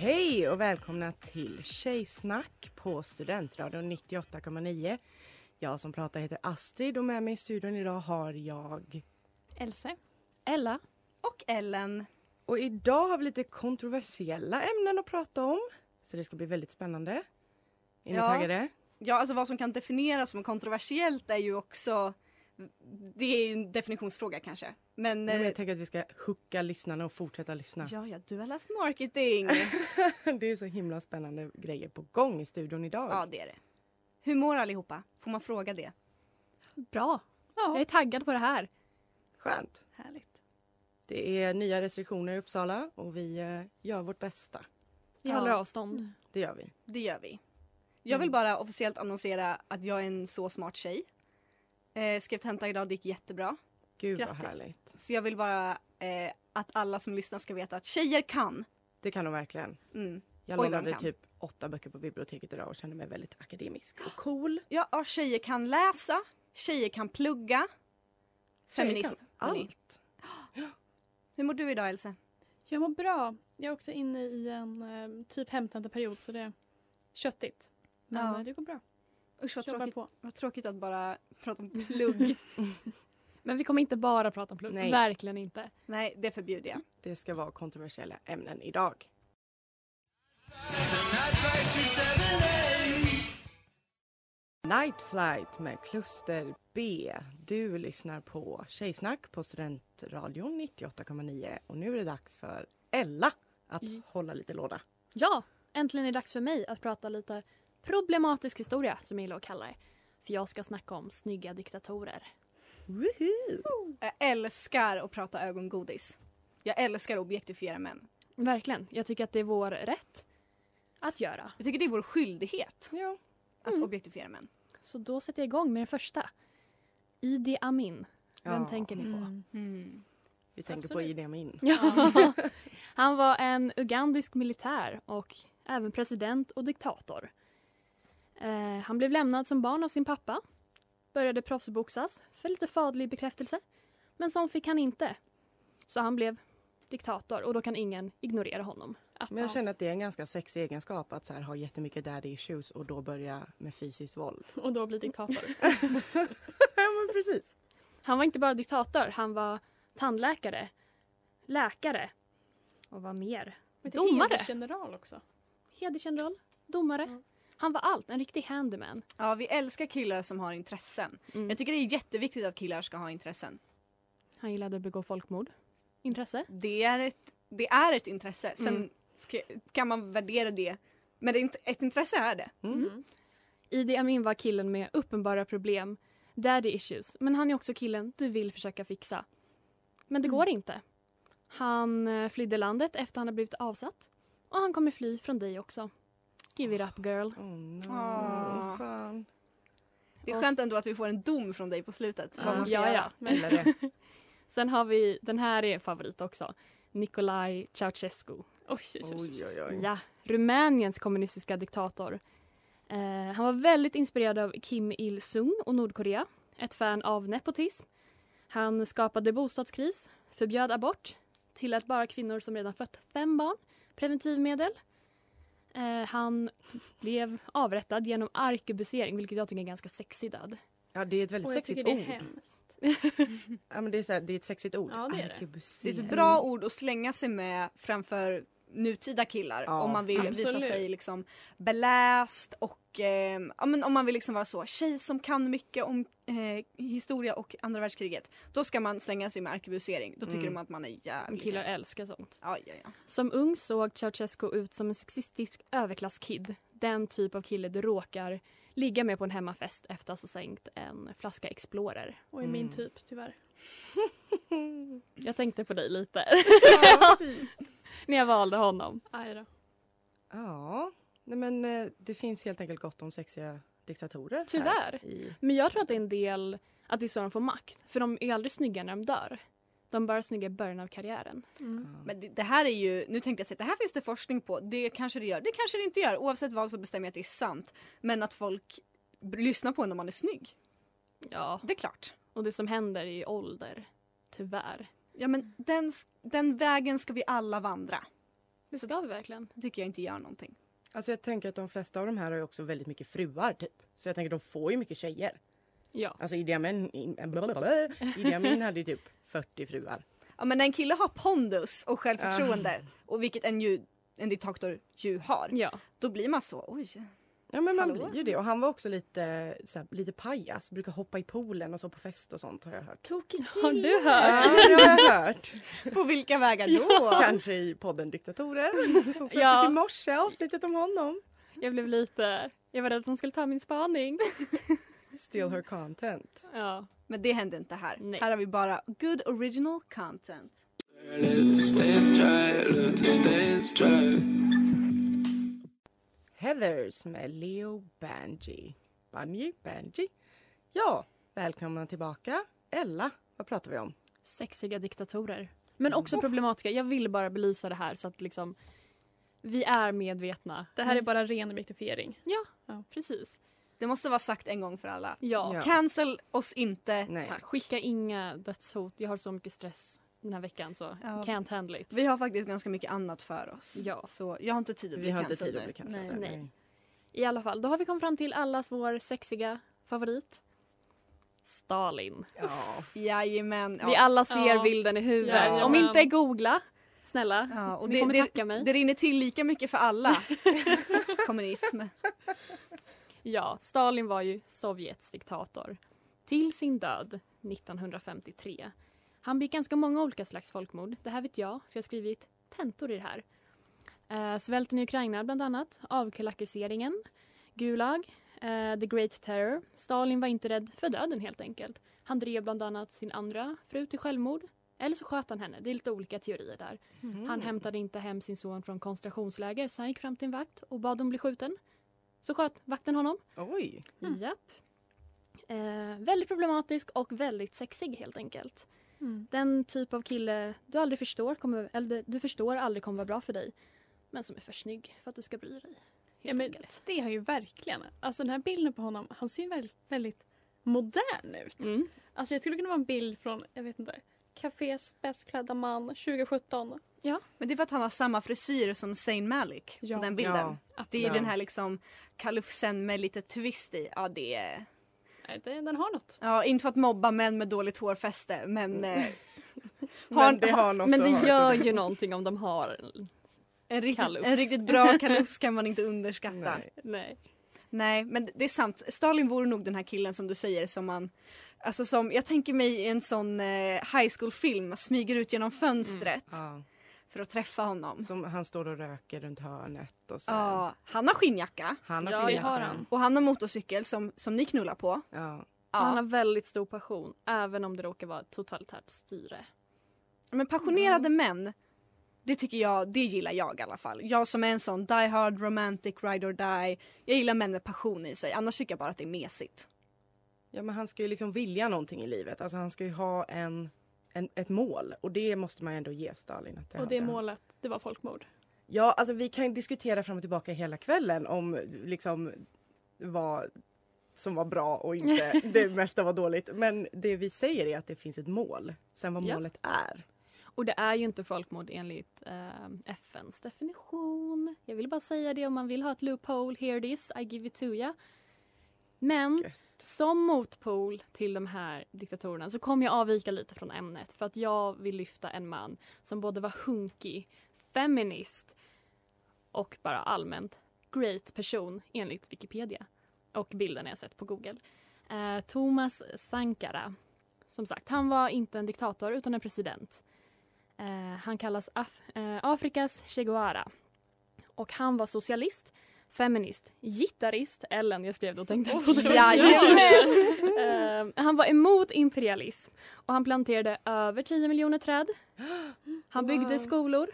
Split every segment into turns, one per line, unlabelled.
Hej och välkomna till Tjejsnack på Studentradion 98,9. Jag som pratar heter Astrid och med mig i studion idag har jag
Else, Ella
och Ellen.
Och idag har vi lite kontroversiella ämnen att prata om. Så det ska bli väldigt spännande. Är ni
Ja.
taggade?
Ja, alltså vad som kan definieras som kontroversiellt är ju också det är ju en definitionsfråga kanske. Men,
Men
eh,
jag tänker att vi ska hooka lyssnarna och fortsätta lyssna.
ja, ja, du har läst marketing.
Det är så himla spännande grejer på gång i studion idag.
ja, det är det. Hur mår allihopa? Får man fråga det?
Bra. Jag är taggad på det här.
Skönt.
Härligt.
Det är nya restriktioner i Uppsala och vi eh, gör vårt bästa.
Vi
Ja.
håller avstånd.
Det gör vi.
Det gör vi. Jag vill bara officiellt annonsera att jag är en så smart tjej. Eh, skrev tenta idag, det gick jättebra.
Gud
Grattis.
vad härligt.
Så jag vill bara eh, att alla som lyssnar ska veta att tjejer kan.
Det kan de verkligen.
Mm.
Jag lånade typ åtta böcker på biblioteket idag och kände mig väldigt akademisk och cool.
Ja, ja, tjejer kan läsa, tjejer kan plugga.
Tjejer
Feminism.
kan. Allt.
Hur mår du idag Else?
Jag mår bra. Jag är också inne i en eh, typ hämtentaperiod så det är köttigt. Men
Ja.
eh, det går bra.
Usch vad
Jobbar
tråkigt,
på.
vad tråkigt att bara prata om plugg.
Men vi kommer inte bara prata om plugg.
Nej.
Verkligen inte.
Nej, det förbjuder jag.
Det ska vara kontroversiella ämnen idag. Night Flight med Kluster B. Du lyssnar på Tjejsnack på Studentradion 98,9 och nu är det dags för Ella att
Mm.
hålla lite låda.
Ja, äntligen är det dags för mig att prata lite problematisk historia som jag gillar att kalla det. För jag ska snacka om snygga diktatorer.
Jag älskar att prata ögongodis. Jag älskar att objektifiera män.
Verkligen. Jag tycker att det är vår rätt att göra.
Jag tycker det är vår skyldighet
Ja.
att
Mm.
objektifiera män.
Så då sätter jag igång med den första. Idi Amin. Vem
Ja,
tänker ni på?
Mm.
Vi tänker på
Absolut.
Idi Amin.
Ja. Han var en ugandisk militär och även president och diktator. Eh, han blev lämnad som barn av sin pappa. Började proffsboxas för lite faderlig bekräftelse. Men sån fick han inte. Så han blev diktator och då kan ingen ignorera honom.
Men jag känner att det är en ganska sexig egenskap att så här, ha jättemycket daddy issues och då börja med fysiskt våld.
Och då blir diktator.
ja men precis.
Han var inte bara diktator, han var tandläkare, läkare och vad mer? Domare.
General också.
Hedersgeneral, domare. Han var allt, en riktig handyman.
Ja, vi älskar killar som har intressen.
Mm.
Jag tycker det är jätteviktigt att killar ska ha intressen.
Han gillade att begå folkmord. Intresse.
Det är ett, det är ett intresse. Sen
Mm.
ska, kan man värdera det. Men det ett intresse är det.
Mm. Idi Amin var killen med uppenbara problem, daddy issues, men han är också killen du vill försöka fixa. Men det
Mm.
går inte. Han eh, flydde landet efter han har blivit avsatt och han kommer fly från dig också. Give it up girl.
Oh, no.
Åh.
Fan.
Det är skönt ändå att vi får en dom från dig på slutet. vad man ska
ja,
göra.
ja. Men sen har vi, den här är favorit också, Nicolae Ceausescu.
Oj. Oj, oj,
oj.
Ja, Rumäniens kommunistiska diktator. Eh, han var väldigt inspirerad av Kim Il-Sung och Nordkorea. Ett fan av nepotism. Han skapade bostadskris, förbjöd abort, tillät bara kvinnor som redan fött fem barn preventivmedel. Eh, han blev avrättad genom arkebusering, vilket jag tycker är ganska sexig död.
Ja, det är ett väldigt
Och jag
sexigt
tycker det är
ord.
hemskt.
Ja, men det, är så här, det är ett sexigt ord.
Ja, det är det.
Det är ett bra ord att slänga sig med framför nutida killar
Ja,
om man vill visa
absolut.
sig liksom beläst och eh, ja, men om man vill liksom vara så tjej som kan mycket om eh, historia och andra världskriget. Då ska man slänga sig med arkebusering. Då tycker
Mm.
de att man är jävligt
Killar älskar sånt.
Ja, ja, ja.
Som ung såg Ceausescu ut som en sexistisk överklasskid. Den typ av kille du råkar ligga med på en hemmafest efter att ha sänkt en flaska Explorer.
Och i min
Mm.
typ tyvärr.
Jag tänkte på dig lite när jag valde honom.
Aj då.
Ja, nej men eh, det finns helt enkelt gott om sexiga diktatorer. här
Tyvärr.
I,
Men jag tror att det är en del att det är så de får makt. För de är aldrig snygga när de dör. De är bara snygga i början av karriären.
Mm.
Men det, det här är ju, nu tänkte jag säga, det här finns det forskning på. Det kanske det gör, det kanske det inte gör. Oavsett vad så bestämmer jag att det är sant. Men att folk lyssnar på en när man är snygg.
Ja,
Det är klart.
och det som händer i ålder. Tyvärr.
Ja men den, den vägen ska vi alla vandra.
Det ska vi verkligen.
Tycker jag inte gör någonting.
Alltså jag tänker att de flesta av de här har ju också väldigt mycket fruar typ. Så jag tänker de får ju mycket tjejer.
Ja.
Alltså Idi Amin, Idi Amin hade ju typ 40 fruar.
Ja men när en kille har pondus och självförtroende, och vilket en, ju, en diktator ju har,
Ja.
då blir man så, oj.
Ja men man
Hallå?
blir ju det. Och han var också lite, så här, lite pajas. Brukar hoppa i poolen och så på fest och sånt har jag hört.
Tokig
Har du
Ja,
hört?
det har jag hört.
På vilka vägar då?
Kanske i podden Diktatorer som släpptes
Ja.
i morse, avsnittet om honom.
Jag blev lite... Jag var rädd att de skulle ta min spaning.
Steal her content.
Ja.
Men det hände inte här.
Nej.
Här har vi bara good original content.
Heathers med Leo Banji. Banji? Banji? Ja, välkomna tillbaka. Ella, vad pratar vi om?
Sexiga diktatorer. Men också problematiska. Jag vill bara belysa det här så att liksom vi är medvetna.
Det här är bara ren objektifiering.
Precis.
Det måste vara sagt en gång för alla.
Ja.
Ja.
Cancel oss inte,
Nej.
tack.
Skicka inga dödshot. Jag har så mycket stress den här veckan så
Ja.
can't handle it.
Vi har faktiskt ganska mycket annat för oss.
Ja.
Så jag har inte tid att bli
Vi har inte
cancelled
tid att
nu.
bli cancellade.
Nej.
Nej. I alla fall, då har vi kommit fram till allas vår sexiga favorit. Stalin.
Ja.
Jajamän.
Vi
Ja.
alla ser
Ja.
bilden i huvudet.
Jajamän.
Om inte googla, snälla.
Ja, och
Ni
det,
kommer
det,
tacka mig.
det rinner till lika mycket för alla. Kommunism.
Ja, Stalin var ju Sovjets diktator. Till sin död 1953. Han begick ganska många olika slags folkmord. Det här vet jag, för jag har skrivit tentor i det här. Eh, svälten i Ukraina bland annat, avkolackiseringen, Gulag, eh, The Great Terror. Stalin var inte rädd för döden helt enkelt. Han drev bland annat sin andra fru till självmord. Eller så sköt han henne. Det är lite olika teorier där.
Mm.
Han hämtade inte hem sin son från koncentrationsläger så han gick fram till en vakt och bad om bli skjuten. Så sköt vakten honom.
Oj.
Japp. Eh, väldigt problematisk och väldigt sexig helt enkelt.
Mm.
Den typ av kille du aldrig förstår kommer, eller du förstår aldrig kommer vara bra för dig. Men som är för snygg för att du ska bry dig. Helt
Ja, men
enkelt.
det har ju verkligen. Alltså den här bilden på honom, han ser ju väldigt, väldigt modern ut.
Mm.
Alltså jag skulle kunna vara en bild från, jag vet inte, Cafés bäst klädda man 2017.
Men det är för att han har samma frisyr som Zayn Malik
Ja.
på den bilden.
Ja.
Det är
Ja.
den här liksom kalufsen med lite twist i. Ja, det är...
Nej, det, den har något.
Ja, inte för att mobba män med dåligt hårfäste, men... Eh,
Men det har något
Men det gör ju någonting om de har...
en, riktigt,
Kalufs.
en riktigt bra kalufs kan man inte underskatta.
Nej.
Nej.
Nej.
men det är sant. Stalin vore nog den här killen som du säger som man... Alltså som, jag tänker mig i en sån eh, high school-film, smyger ut genom fönstret
Ja.
För att träffa honom.
Som han står och röker runt hörnet och så.
Ja, han har skinnjacka
Han har
Ja,
skinnjacka.
har han.
och han har motorcykel som, som ni knullar på.
Ja.
Han
Ja.
har väldigt stor passion även om det råkar vara ett totalitärt styre.
Men passionerade män, det tycker jag, det gillar jag i alla fall. Jag som är en sån die hard romantic ride or die. Jag gillar män med passion i sig, annars tycker jag bara att det är mesigt.
ja, men han ska ju liksom vilja någonting i livet. Alltså han ska ju ha en, en, ett mål och det måste man ändå ge Stalin. Att det
Och det
hade
målet, det var folkmord.
Ja, alltså vi kan diskutera fram och tillbaka hela kvällen om liksom var som var bra och inte det mesta var dåligt. Men det vi säger är att det finns ett mål. Sen vad
Ja.
målet är.
Och det är ju inte folkmord enligt eh, FNs definition. Jag vill bara säga det om man vill ha ett loophole, here it is, I give it to ya. Men
Gött
som motpol till de här diktatorerna så kommer jag avvika lite från ämnet för att jag vill lyfta en man som både var hunkig, feminist och bara allmänt great person enligt Wikipedia och bilderna jag sett på Google. Eh, Thomas Sankara. Som sagt, han var inte en diktator utan en president. Eh, han kallas Af- eh, Afrikas Che Guevara. Och han var socialist, feminist, gitarrist. Ellen, jag skrev det och tänkte på det. Eh, han var emot imperialism och han planterade över 10 miljoner träd. Han byggde
Wow.
skolor.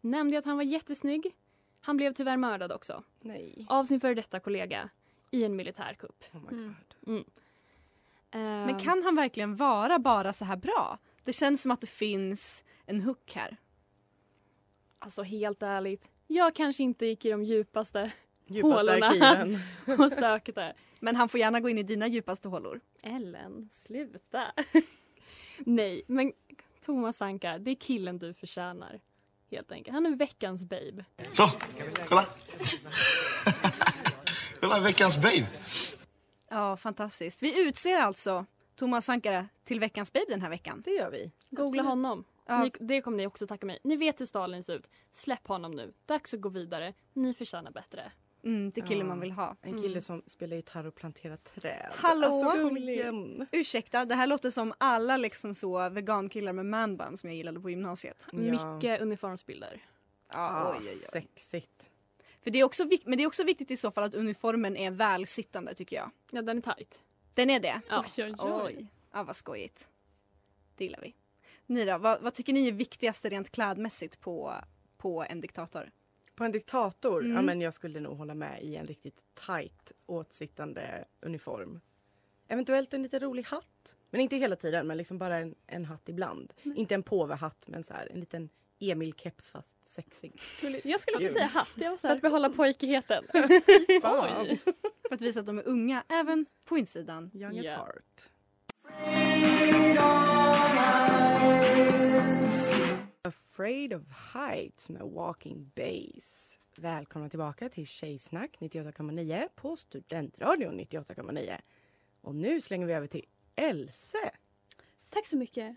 Nämnde att han var jättesnygg. Han blev tyvärr mördad också
Nej.
av sin före detta kollega i en militärkupp.
Oh my
Mm.
god.
Eh,
Men kan han verkligen vara bara så här bra? Det känns som att det finns en hook här.
Alltså helt ärligt, jag kanske inte gick i de djupaste
Djupaste
Hålorna. och sökte.
Men han får gärna gå in i dina djupaste hålor.
Ellen, sluta. Nej, men Thomas Sankar, det är killen du förtjänar. Helt enkelt. Han är veckans babe.
Så, kolla. kolla veckans babe.
Ja, fantastiskt. Vi utser alltså Thomas Sankara till veckans babe den här veckan.
Det gör vi.
Googla
Absolut.
honom.
Ja.
Ni, det kommer ni också tacka mig. Ni vet hur Stalin ser ut. Släpp honom nu. Dags att gå vidare. Ni förtjänar bättre.
Mm, det är killen
Ja.
man vill ha.
En kille
Mm.
som spelar gitarr och planterar träd.
Hallå?
Alltså, igen.
Ursäkta, det här låter som alla liksom så vegankillar med manbun som jag gillade på gymnasiet.
Ja.
Mycket uniformsbilder.
Ah,
oj, oj, oj.
Sexigt.
För det är också men det är också viktigt i så fall att uniformen är välsittande tycker jag.
Ja, den är tight.
Den är det?
Ja.
Oj, oj, oj.
Oj, ja, vad skojigt. Det gillar vi. Ni då, vad, vad tycker ni är viktigast rent klädmässigt på, på en diktator?
På en diktator?
Mm.
Ja, men jag skulle nog hålla med i en riktigt tight åtsittande uniform. Eventuellt en lite rolig hatt. Men inte hela tiden, men liksom bara en, en hatt ibland. Inte en påvehatt, men så här, en liten Emil-keps fast sexig.
Jag skulle också säga hatt. Jag var så
För
här,
att behålla pojkigheten.
För att visa att de är unga, även på insidan.
Young at
Ja.
heart. Afraid of heights med Walking Base. Välkomna tillbaka till Tjejsnack 98,9 på Studentradion 98,9. Och nu slänger vi över till Else.
Tack så mycket.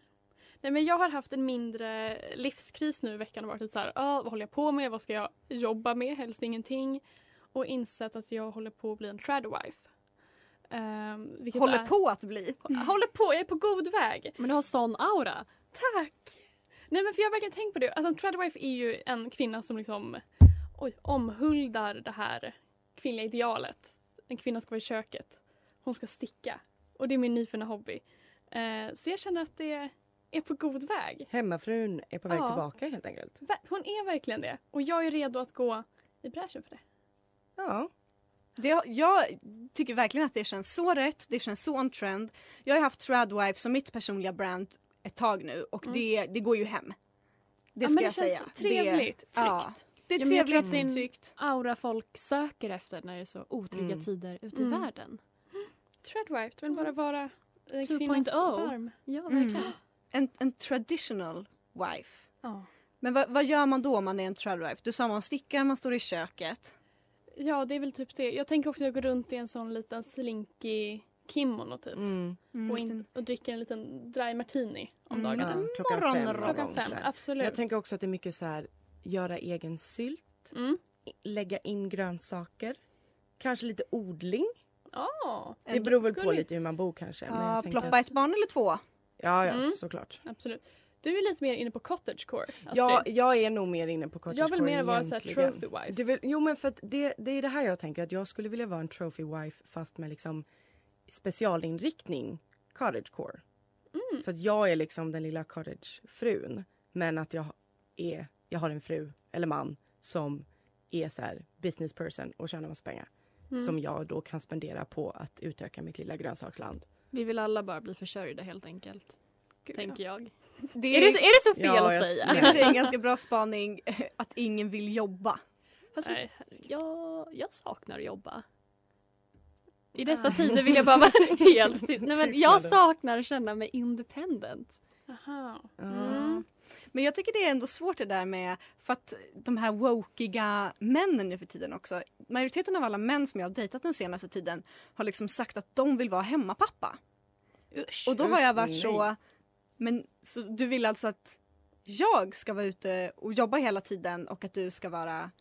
Nej, men jag har haft en mindre livskris nu i veckan och varit lite så här, ah, vad håller jag på med? Vad ska jag jobba med? Helst ingenting. Och insett att jag håller på att bli en tradwife. Um, vilket
Håller
är,
på att bli.
Håller på, jag är på god väg.
Men du har sån aura.
Tack! Nej men för jag har verkligen tänkt på det. Alltså en tradwife är ju en kvinna som liksom oj, omhuldar det här kvinnliga idealet. En kvinna ska vara i köket. Hon ska sticka. Och det är min nyfunna hobby. Eh, så jag känner att det är på god väg.
Hemmafrun är på väg
Ja.
tillbaka helt enkelt.
Hon är verkligen det. Och jag är redo att gå i bräschen för det.
Ja.
Det, jag tycker verkligen att det känns så rätt, det känns så on trend. Jag har haft Tradwife som mitt personliga brand ett tag nu och det, det går ju hem. Det
Ja,
ska
men
jag
det
säga.
trevligt,
det, ja,
tryggt.
det är
Ja, men jag tror
trevligt,
att det är en-
tryggt.
Aura folk söker efter när det är så otrygga
Mm.
tider ute i
Mm.
världen.
Tradwife, du vill bara vara en
2.0.
kvinnas arm.
Ja,
Mm.
verkligen.
En, en traditional wife.
Ja.
Men vad, vad gör man då om man är en tradwife? Du sa man stickar, man står i köket.
ja, det är väl typ det. Jag tänker också att jag går runt i en sån liten slinky kimono typ.
Mm.
Mm,
och,
liten-
in, och dricker en liten dry martini om
Mm.
dagarna.
Ja, klockan fem.
morgonroll.
någon
Klockan fem, absolut.
Jag tänker också att det är mycket så här, göra egen sylt,
Mm.
lägga in grönsaker, kanske lite odling.
Ja,
Det beror väl på lite hur man bor kanske. men
Ja, ploppa
att,
ett barn eller två.
Ja, ja
Mm.
såklart.
absolut. Du är lite mer inne på cottagecore, Astrid.
Ja, jag är nog mer inne på cottagecore
jag vill mer vara så trophy wife.
Du vill, jo men för att det, det är det här jag tänker att jag skulle vilja vara en trophy wife fast med liksom specialinriktning cottagecore.
Mm.
Så att jag är liksom den lilla cottagefrun men att jag är, jag har en fru eller man som är så här business person och tjänar massa pengar.
Mm.
Som jag då kan spendera på att utöka mitt lilla grönsaksland.
Vi vill alla bara bli försörjda helt enkelt.
Gud,
Tänker jag.
Det
Är det, så- är det så fel
Ja,
att säga?
Det är en ganska bra spaning att ingen vill jobba.
Fast
Nej,
jag, jag saknar att jobba. I dessa tider vill jag bara vara helt tyst. Nej, men jag saknar att känna mig independent.
Aha.
Mm. Men jag tycker det är ändå svårt det där med, för att de här wokiga männen nu för tiden också. Majoriteten av alla män som jag har dejtat den senaste tiden har liksom sagt att de vill vara hemmapappa.
Usch.
Och då har jag varit så, men så du vill alltså att jag ska vara ute och jobba hela tiden och att du ska vara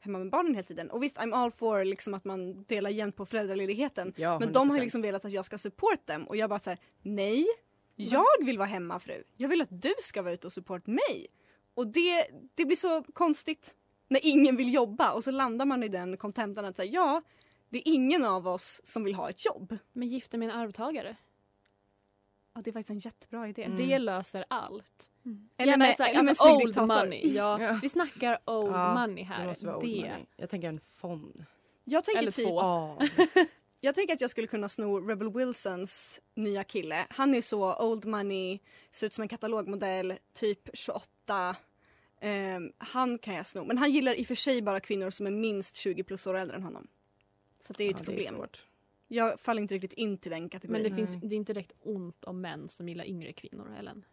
hemma med barnen hela tiden. Och visst, I'm all for liksom att man delar igen på föräldraledigheten.
Ja,
men de har
100%.
liksom velat att jag ska support dem och jag bara så här, nej, jag vill vara hemmafru. Jag vill att du ska vara ute och support mig. Och det, det blir så konstigt när ingen vill jobba och så landar man i den kontentan att säga ja, det är ingen av oss som vill ha ett jobb.
Men gifta med en arvtagare.
Ja, det är faktiskt en jättebra idé.
Mm.
Det löser allt.
Eller
Gärna
med,
ett här-
eller
alltså old
diktator.
money. Ja,
Ja.
Vi snackar old
Ja,
money
Det
här.
måste vara old money. Jag tänker en fond.
Jag tänker
Eller
typ,
två.
Ja.
jag tänker att jag skulle kunna sno Rebel Wilsons nya kille. Han är så old money, ser ut som en katalogmodell, typ 28. Ehm, han kan jag sno. Men han gillar i och för sig bara kvinnor som är minst 20 plus år äldre än honom. Så det är ju ett
Ja,
problem.
svårt.
jag faller inte riktigt in till den kategorin.
Men det, finns, det är inte direkt ont om män som gillar yngre kvinnor, Ellen.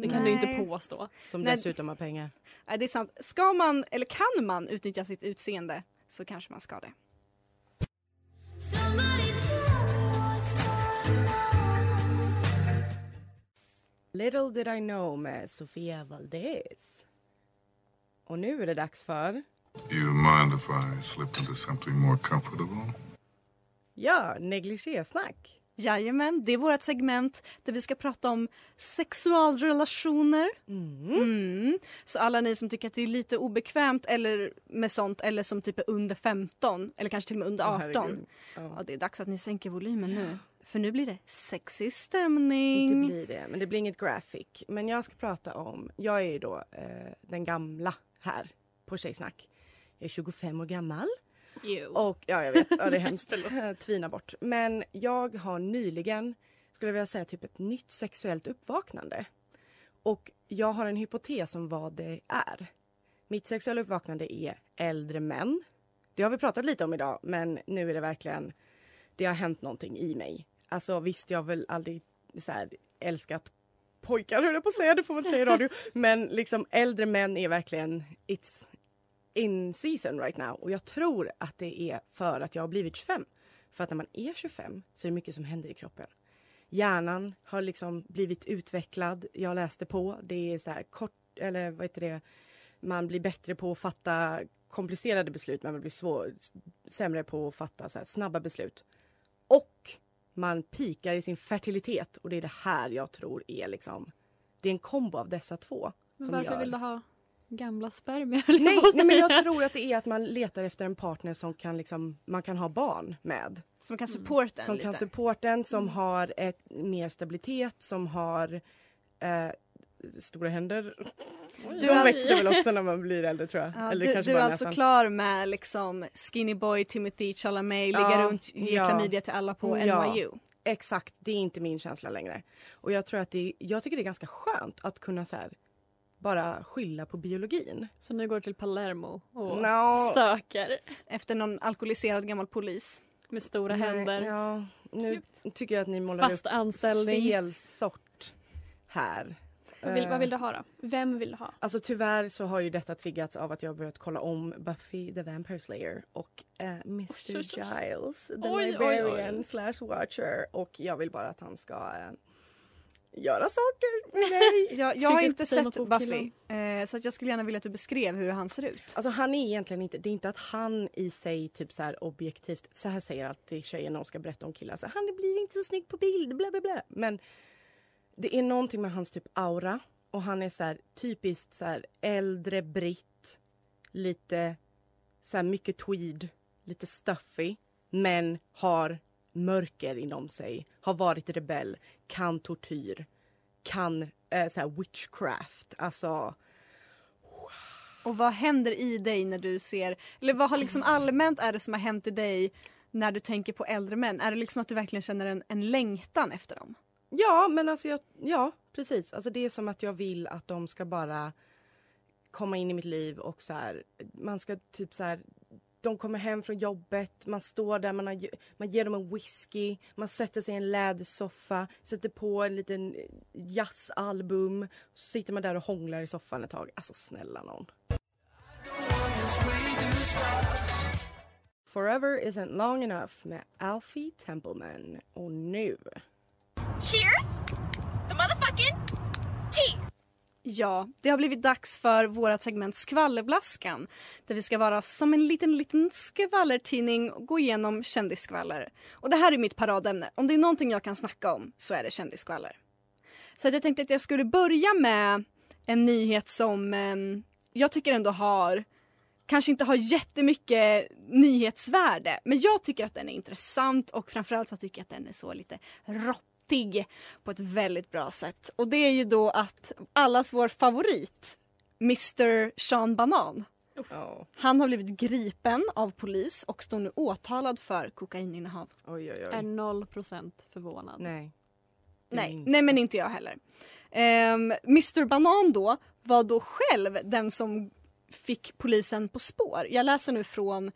Det kan du
Nej.
inte påstå.
Som
Nej.
dessutom har pengar.
Nej, det är sant. Ska man, eller kan man utnyttja sitt utseende så kanske man ska det.
Little did I know med Sofia Valdez. Och nu är det dags för...
Do you mind if I slip into something more comfortable?
Ja, negligésnack.
Jajamän, det är vårt segment där vi ska prata om sexualrelationer.
Mm.
Mm. Så alla ni som tycker att det är lite obekvämt eller med sånt eller som typ är under 15 eller kanske till och med under
Åh,
18.
herregud.
Ja,
Ja.
det är dags att ni sänker volymen nu. För nu blir det sexig stämning.
Det blir det, men det blir inget graphic. Men jag ska prata om, jag är ju då eh, den gamla här på Tjejsnack. Jag är 25 år gammal. Och ja, jag vet, ja, det är hemskt. Tvina bort. Men jag har nyligen, skulle jag vilja säga, typ ett nytt sexuellt uppvaknande. Och jag har en hypotes om vad det är. Mitt sexuella uppvaknande är äldre män. Det har vi pratat lite om idag, men nu är det verkligen, det har hänt någonting i mig. Alltså visst, jag har väl aldrig så här, älskat pojkar höll jag på att säga, det får man inte säga i radio. Men liksom äldre män är verkligen, it's in season right now. Och jag tror att det är för att jag har blivit 25. För att när man är 25 så är det mycket som händer i kroppen. Hjärnan har liksom blivit utvecklad. Jag läste på. Det är så här kort, eller vad heter det, man blir bättre på att fatta komplicerade beslut. Man blir svår, sämre på att fatta så snabba beslut. Och man pikar i sin fertilitet och det är det här jag tror är liksom, det är en kombo av dessa två.
Men varför
gör-
vill du ha gamla spermier?
Nej, nej men jag tror att det är att man letar efter en partner som kan liksom, man kan ha barn med.
Som kan supporta en
Som
lite.
kan supporta en, som har ett, mer stabilitet, som har eh, stora händer.
Du
De
är-
växer väl också när man blir äldre tror jag.
Ja,
Eller
du
kanske
du är alltså
näsan.
klar med liksom skinny boy Timothy Chalamet, ligga
Ja,
runt, ge
ja.
klamydia till alla på
Ja.
NYU.
Exakt, det är inte min känsla längre. Och jag tror att det, jag tycker det är ganska skönt att kunna så här, bara skylla på biologin.
Så nu går du till Palermo och
No.
söker
Efter någon alkoholiserad gammal polis.
med stora
Nej,
händer.
Ja, nu tycker jag att ni målar
Fast
upp
anställning.
fel sort här.
Vad vill,
Eh,
vad vill du ha då? Vem vill du ha?
Alltså tyvärr så har ju detta triggats av att jag börjat kolla om Buffy the Vampire Slayer och eh, Mr
oj, oj.
Giles, the
Oj, oj, oj.
librarian slash watcher och jag vill bara att han ska eh, göra saker mig.
Jag, jag har inte sett Buffy eh, så att jag skulle gärna vilja att du beskrev hur han ser ut.
Alltså han är egentligen inte, det är inte att han i sig typ så här objektivt, så här säger alltid tjejer när de ska berätta om killar, så här, han blir inte så snygg på bild, bla bla bla. Men det är någonting med hans typ aura och han är så här typiskt så här äldre britt, lite så här mycket tweed, lite stuffy, men har mörker inom sig, har varit rebell, kan tortyr, kan eh, så här witchcraft, alltså
Och vad händer i dig när du ser, eller vad har liksom allmänt är det som har hänt i dig när du tänker på äldre män? Är det liksom att du verkligen känner en, en längtan efter dem?
Ja, men alltså jag, ja, precis. Alltså det är som att jag vill att de ska bara komma in i mitt liv och så här, man ska typ så här de kommer hem från jobbet, man står där, man, har, man ger dem en whisky, man sätter sig i en lädersoffa, sätter på en liten eh, jazzalbum. Så sitter man där och hånglar i soffan ett tag. Alltså snälla någon. Forever isn't long enough med Alfie Templeman. Och nu...
Here's.
Ja, det har blivit dags för vårt segment Skvallerblaskan där vi ska vara som en liten, liten skvallertidning och gå igenom kändisskvaller. Och det här är mitt paradämne. Om det är någonting jag kan snacka om så är det kändisskvaller. Så att jag tänkte att jag skulle börja med en nyhet som eh, jag tycker ändå har kanske inte har jättemycket nyhetsvärde men jag tycker att den är intressant och framförallt så tycker jag att den är så lite råttig på ett väldigt bra sätt. Och det är ju då att allas vår favorit Mr Sean Banan
Ja.
han har blivit gripen av polis och står nu åtalad för kokaininnehav.
Oj, oj,
Är
oj.
0% förvånad.
Nej.
Nej,
inte.
nej men inte jag heller. Um, Mr Banan då var då själv den som fick polisen på spår. Jag läser nu från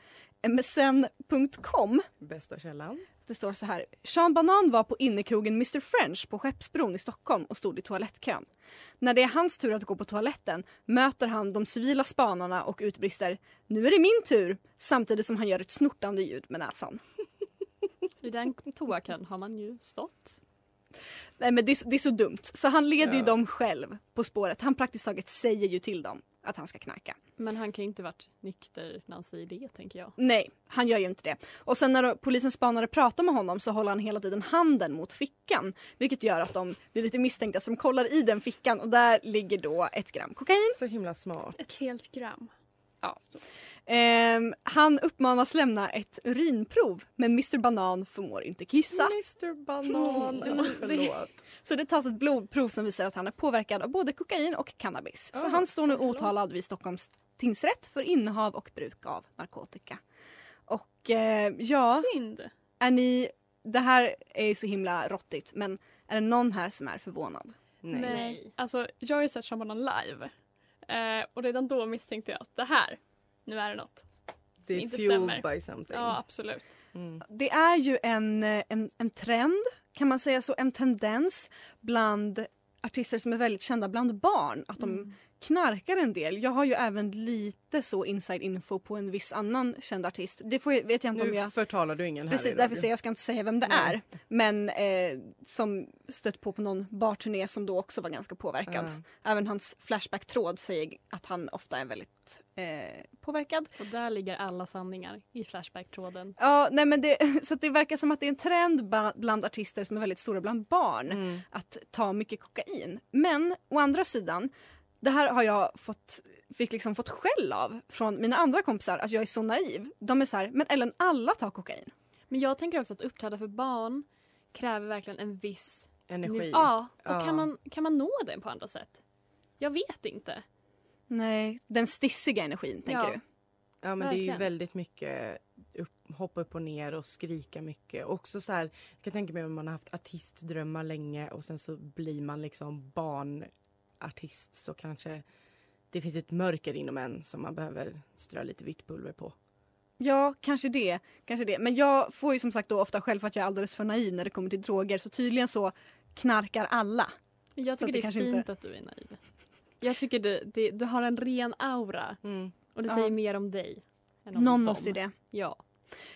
msn.com.
Bästa källan.
Det står så här. Sean Banan var på innekrogen Mr French på Skeppsbron i Stockholm och stod i toalettkön. När det är hans tur att gå på toaletten möter han de civila spanarna och utbrister “Nu är det min tur” samtidigt som han gör ett snortande ljud med näsan.
I den toakön har man ju stått.
Nej men det är, så- det är så dumt. Så han leder ju
Ja.
dem själv på spåret. Han praktiskt taget säger ju till dem att han ska knarka.
Men han kan ju inte varit nykter när han säger det, tänker jag.
Nej, han gör ju inte det. Och sen när då polisens spanare pratar med honom så håller han hela tiden handen mot fickan. Vilket gör att de blir lite misstänkta så de kollar i den fickan och där ligger då ett gram kokain.
Så himla smart.
Ett helt gram.
Ja. Ehm, han uppmanas lämna ett urinprov men Mr Banan förmår inte kissa.
Mr Banan.
Mm.
Alltså förlåt.
Så det tas ett blodprov som visar att han är påverkad av både kokain och cannabis. Så
Ah,
han står nu
förlåt.
åtalad vid Stockholms tingsrätt för innehav och bruk av narkotika. Och eh, ja,
Synd.
är ni... Det här är ju så himla råttigt men är det någon här som är förvånad?
Nej.
Nej.
Alltså, jag har ju sett Sean Banan live. Eh, och redan då misstänkte jag att det här, nu är det något.
Det är
inte stämmer.
by something.
Ja, absolut.
Mm.
Det är ju en, eh, en, en trend, kan man säga så, en tendens bland artister som är väldigt kända bland barn. Att de
Mm.
Knarkar en del. Jag har ju även lite så inside info på en viss annan känd artist. Det får, vet jag inte om
Nu
jag...
förtalar du ingen här
Precis, därför säger jag ska inte säga vem det
Nej.
är. Men eh, som stött på på någon barturné som då också var ganska påverkad.
Ja.
Även hans Flashback-tråd säger att han ofta är väldigt eh, påverkad.
Och där ligger alla sanningar i Flashback-tråden.
Ja, nej men det, så att det verkar som att det är en trend bland artister som är väldigt stora bland barn
Mm.
att ta mycket kokain. Men å andra sidan, det här har jag fått, fick liksom fått skäll av från mina andra kompisar att jag är så naiv. De är så här, men Ellen alla tar kokain.
Men jag tänker också att uppträda för barn kräver verkligen en viss
Energi.
Ja, och
Ja.
Kan, man, kan man nå den på andra sätt? Jag vet inte.
Nej, den stissiga energin tänker
Ja.
du?
Ja men det är ju
Verkligen.
väldigt mycket upp, hoppa upp och ner och skrika mycket. Också så här, jag kan tänka mig om man har haft artistdrömmar länge och sen så blir man liksom barnartist så kanske det finns ett mörker inom en som man behöver strö lite vitt pulver på.
Ja, kanske det. kanske det. Men jag får ju som sagt då ofta själv för att jag är alldeles för naiv när det kommer till droger. Så tydligen så knarkar alla.
Men jag tycker
det
det, är fint
inte-
att du är naiv. Jag tycker du, det, du har en ren aura och det
Ja.
säger mer om dig. Än om
Någon
dem.
måste ju det.
Ja.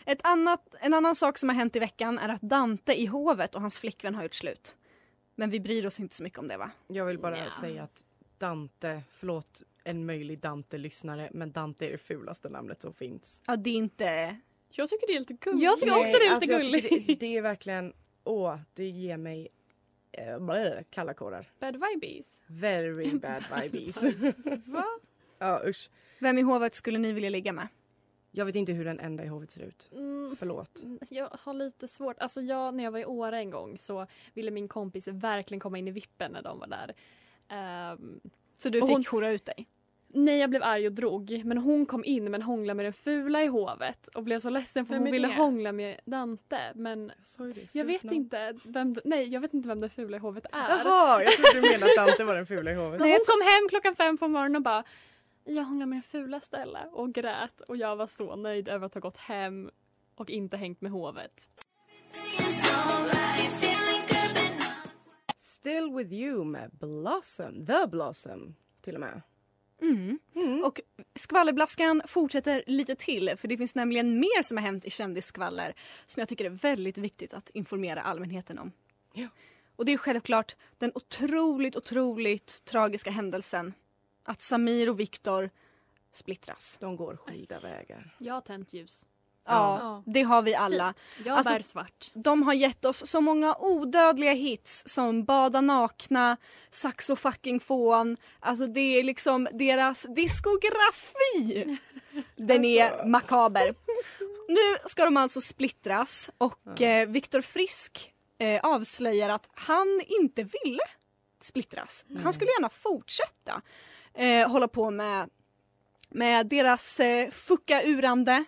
Ett annat, en annan sak som har hänt i veckan är att Dante i hovet och hans flickvän har gjort slut. Men vi bryr oss inte så mycket om det va?
Jag vill bara
Nja.
säga att Dante, förlåt en möjlig Dante-lyssnare, men Dante är det fulaste namnet som finns.
Ja, det är inte...
Jag tycker det är lite gulligt.
Jag tycker också det är lite
tycker
gulligt.
Det, det är verkligen, åh, det ger mig eh, blö, kalla kårar.
Bad vibes.
Very bad vibes.
Va?
ja usch.
Vem i hovet skulle ni vilja ligga med?
Jag vet inte hur den enda i hovet ser ut.
Mm,
Förlåt.
jag har lite svårt. Alltså jag, när jag var i Åre en gång så ville min kompis verkligen komma in i vippen när de var där. Ehm,
Så du fick
hon-
hora ut dig?
nej, jag blev arg och drog. Men hon kom in men hånglade med den fula i hovet och blev så ledsen för
Vem
hon ville
det?
hångla med Dante. Men
det.
jag vet
namn.
inte vem, nej, jag vet inte vem den fula i hovet är.
Jaha, jag trodde du menade att Dante var den fula i hovet.
Men hon kom hem klockan fem på morgonen och bara Jag hånglade med den fula Stella och grät och jag var så nöjd över att ha gått hem och inte hängt med hovet.
Still with you med Blossom, The Blossom till och med.
Mm. Och skvallerblaskan fortsätter lite till för det finns nämligen mer som har hänt i kändisskvaller som jag tycker är väldigt viktigt att informera allmänheten om.
Ja.
Och det är självklart den otroligt, otroligt tragiska händelsen att Samir och Viktor splittras.
De går skilda vägar.
Jag har tänt ljus.
Ja,
Ja.
det har vi alla.
Jag
Alltså,
bär svart.
De har gett oss så många odödliga hits som Bada nakna, Saxo fucking fån. Alltså det är liksom deras diskografi. Den är makaber. Nu ska de alltså splittras och eh, Viktor Frisk eh, avslöjar att han inte ville splittras. Han skulle gärna fortsätta eh, hålla på med, med deras eh, fucka-urande.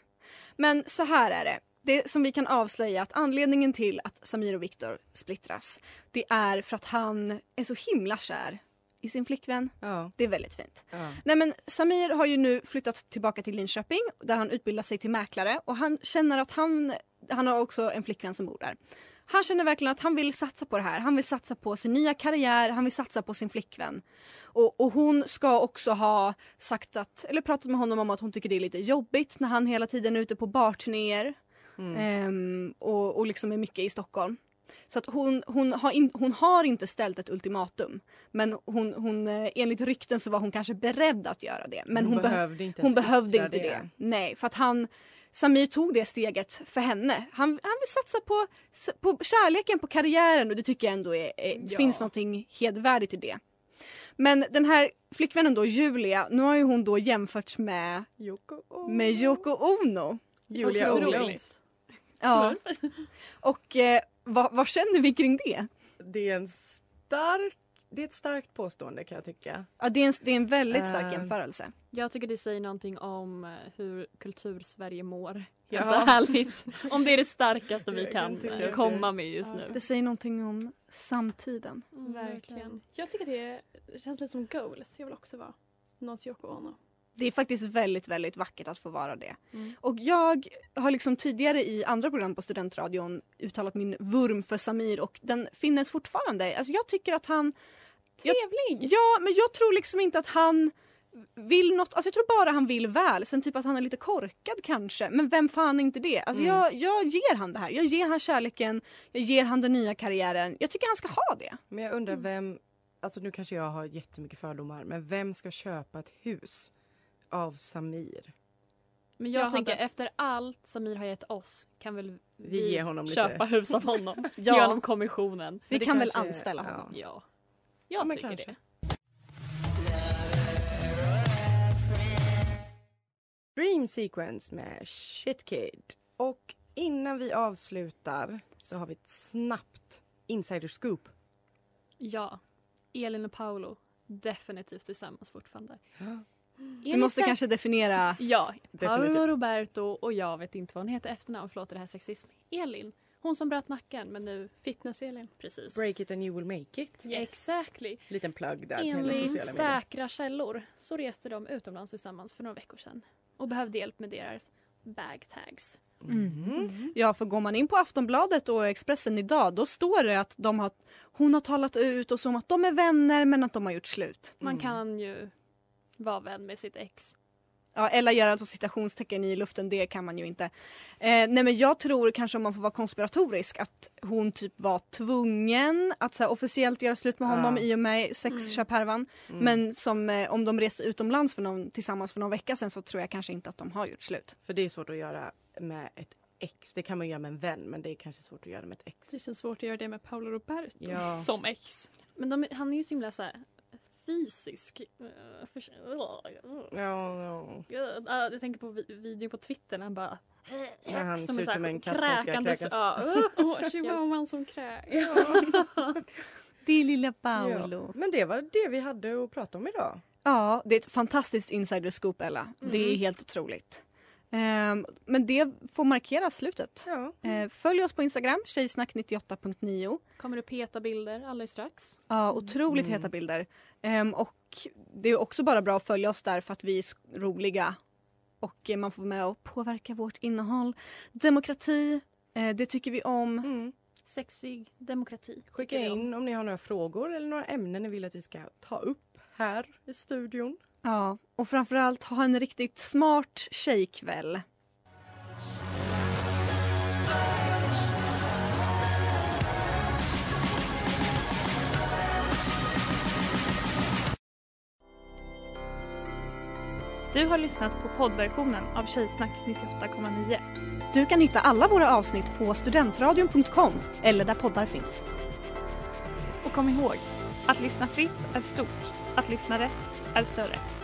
Men så här är det. Det som vi kan avslöja att anledningen till att Samir och Viktor splittras det är för att han är så himla kär i sin flickvän.
Ja.
Det är väldigt fint.
Ja.
Nej, men Samir har ju nu flyttat tillbaka till Linköping där han utbildar sig till mäklare och han känner att han, han har också en flickvän som bor där. Han känner verkligen att han vill satsa på det här. Han vill satsa på sin nya karriär, han vill satsa på sin flickvän. Och, och hon ska också ha sagt att, eller pratat med honom om att hon tycker det är lite jobbigt när han hela tiden är ute på barturnéer. Ehm, och, och liksom är mycket i Stockholm. Så att hon, hon, har in, hon har inte ställt ett ultimatum. Men hon, hon, eh, enligt rykten så var hon kanske beredd att göra det. Men
Hon
hon, behö-
behövde inte
hon behövde inte det.
det.
Nej, för att han Samir tog det steget för henne. Han, han vill satsa på, på kärleken, på karriären och det tycker jag ändå är, är,
Ja.
finns något hedvärdigt i det. Men den här flickvännen då, Julia, nu har ju hon då jämförts med,
Yoko Ono.
med Yoko Ono.
Julia. Ono.
Ja. Och eh, vad, vad känner vi kring det?
Det är en stark det är ett starkt påstående kan jag tycka.
Ja, det, är en, det är en väldigt stark
Eh,
jämförelse.
Jag tycker det säger någonting om eh, hur kultur-Sverige mår. Helt
Ja.
ärligt. Om det är det starkaste vi kan
kan
komma med just nu.
Det säger någonting om samtiden.
Mm,
Verkligen. Jag tycker det känns lite som goals. Jag vill också vara någons Yoko Ono.
Det är faktiskt väldigt, väldigt vackert att få vara det.
Mm.
Och jag har liksom tidigare i andra program på Studentradion uttalat min vurm för Samir och den finns fortfarande. Alltså jag tycker att han...
Trevlig!
Ja, men jag tror liksom inte att han vill något. Alltså jag tror bara han vill väl. Sen typ att han är lite korkad kanske. Men vem fan är inte det? Alltså
Mm.
jag, jag ger han det här. Jag ger han kärleken. Jag ger han den nya karriären. Jag tycker han ska ha det.
Men jag undrar vem, alltså nu kanske jag har jättemycket fördomar, men vem ska köpa ett hus av Samir?
Men jag,
Jag
tänker
hade-
efter allt Samir har gett oss kan väl vi,
Vi honom lite-
köpa hus av honom.
Ja.
Ge honom kommissionen.
Vi kan väl
kanske-
anställa
ja.
honom.
Ja. Jag
Ja, men
tycker
kanske.
det.
Dream Sequence med Shit Kid. Och innan vi avslutar så har vi ett snabbt insider scoop.
Ja. Elin och Paolo. Definitivt tillsammans fortfarande.
Vi måste kanske definiera...
Ja, Paolo
Definitivt.
Roberto och jag vet inte vad hon heter efternamn. Förlåt, det här är sexism. Elin. Hon som bröt nacken men nu
Fitness-Elin.
precis.
Break it and you will make it.
Exactly.
Liten plugg där till
Enligt
sociala medier.
säkra källor så reste de utomlands tillsammans för några veckor sedan och behövde hjälp med deras bag tags.
Mhm.
Ja, för går man in på Aftonbladet och Expressen idag då står det att de har, hon har talat ut och som att de är vänner men att de har gjort slut.
Man
Mm.
kan ju vara vän med sitt ex.
Ja, eller göra alltså citationstecken i luften, det kan man ju inte. Eh, nej men jag tror kanske om man får vara konspiratorisk att hon typ var tvungen att så här, officiellt göra slut med honom
Ja.
i och med sexköphärvan.
Mm.
Men som eh, om de reste utomlands för någon, tillsammans för någon vecka sedan så tror jag kanske inte att de har gjort slut.
För det är svårt att göra med ett ex. Det kan man göra med en vän men det är kanske svårt att göra med ett ex.
Det känns svårt att göra det med Paolo Roberto
Ja.
som ex.
Men de, han är ju så himla så här, fysisk. Eh, för-
Ja, ja.
Ja, Jag tänker på vi- videon på Twitter när han bara...
När han
som
ser ut som en katt som ska kräkas.
Ja.
Åh, chihuahuan som kräks.
Det lilla
Ja. Men det var det vi hade att prata om idag.
Ja, det är ett fantastiskt insider scoop Ella. Det är
Mm.
helt otroligt. Ehm, men det får markera slutet.
Ja.
Eh, följ oss på Instagram, tjejsnack98.9.
Kommer det peta bilder alldeles strax?
Ja, otroligt
Mm.
heta bilder. Ehm, och det är också bara bra att följa oss där för att vi är roliga. Och eh, man får med och påverka vårt innehåll. Demokrati, eh, det tycker vi om.
Mm.
Sexig demokrati.
Skicka in om ni har några frågor eller några ämnen ni vill att vi ska ta upp här i studion.
Ja, och framförallt ha en riktigt smart tjejkväll.
Du har lyssnat på poddversionen av Tjejsnack 98,9.
Du kan hitta alla våra avsnitt på studentradion.com eller där poddar finns.
Och kom ihåg, att lyssna fritt är stort. Att lyssna rätt allt större.